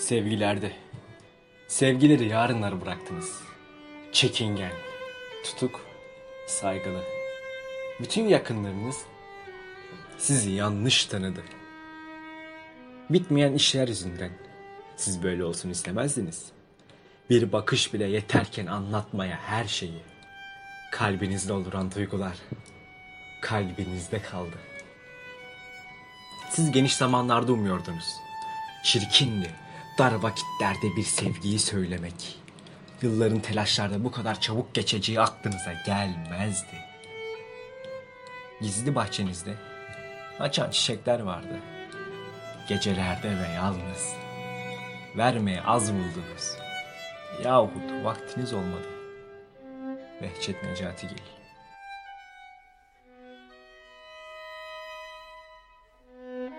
Sevgilerde. Sevgileri yarınları bıraktınız. Çekingen, tutuk, saygılı. Bütün yakınlarınız sizi yanlış tanıdı. Bitmeyen işler yüzünden siz böyle olsun istemezdiniz. Bir bakış bile yeterken anlatmaya her şeyi. Kalbinizde olduran duygular kalbinizde kaldı. Siz geniş zamanlarda umuyordunuz. Çirkindi, dar vakitlerde bir sevgiyi söylemek. Yılların telaşlarda bu kadar çabuk geçeceği aklınıza gelmezdi. Gizli bahçenizde açan çiçekler vardı. Gecelerde ve yalnız. Vermeye az buldunuz. Yahut vaktiniz olmadı. Behçet Necatigil.